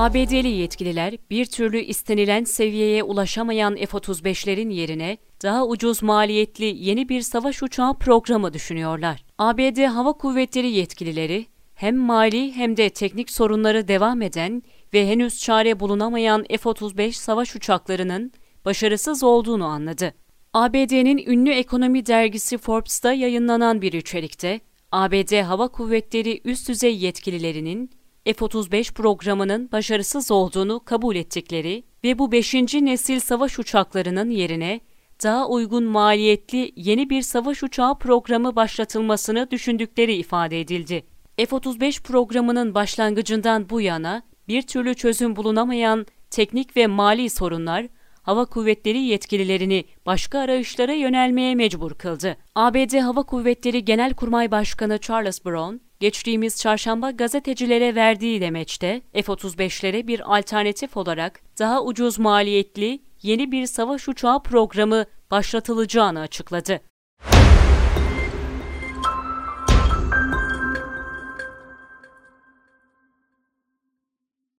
ABD'li yetkililer bir türlü istenilen seviyeye ulaşamayan F-35'lerin yerine daha ucuz maliyetli yeni bir savaş uçağı programı düşünüyorlar. ABD Hava Kuvvetleri yetkilileri hem mali hem de teknik sorunları devam eden ve henüz çare bulunamayan F-35 savaş uçaklarının başarısız olduğunu anladı. ABD'nin ünlü ekonomi dergisi Forbes'ta yayınlanan bir içerikte, ABD Hava Kuvvetleri üst düzey yetkililerinin F-35 programının başarısız olduğunu kabul ettikleri ve bu 5. nesil savaş uçaklarının yerine daha uygun maliyetli yeni bir savaş uçağı programı başlatılmasını düşündükleri ifade edildi. F-35 programının başlangıcından bu yana bir türlü çözüm bulunamayan teknik ve mali sorunlar hava kuvvetleri yetkililerini başka arayışlara yönelmeye mecbur kıldı. ABD Hava Kuvvetleri Genelkurmay Başkanı Charles Brown, geçtiğimiz çarşamba gazetecilere verdiği demeçte F-35'lere bir alternatif olarak daha ucuz maliyetli yeni bir savaş uçağı programı başlatılacağını açıkladı.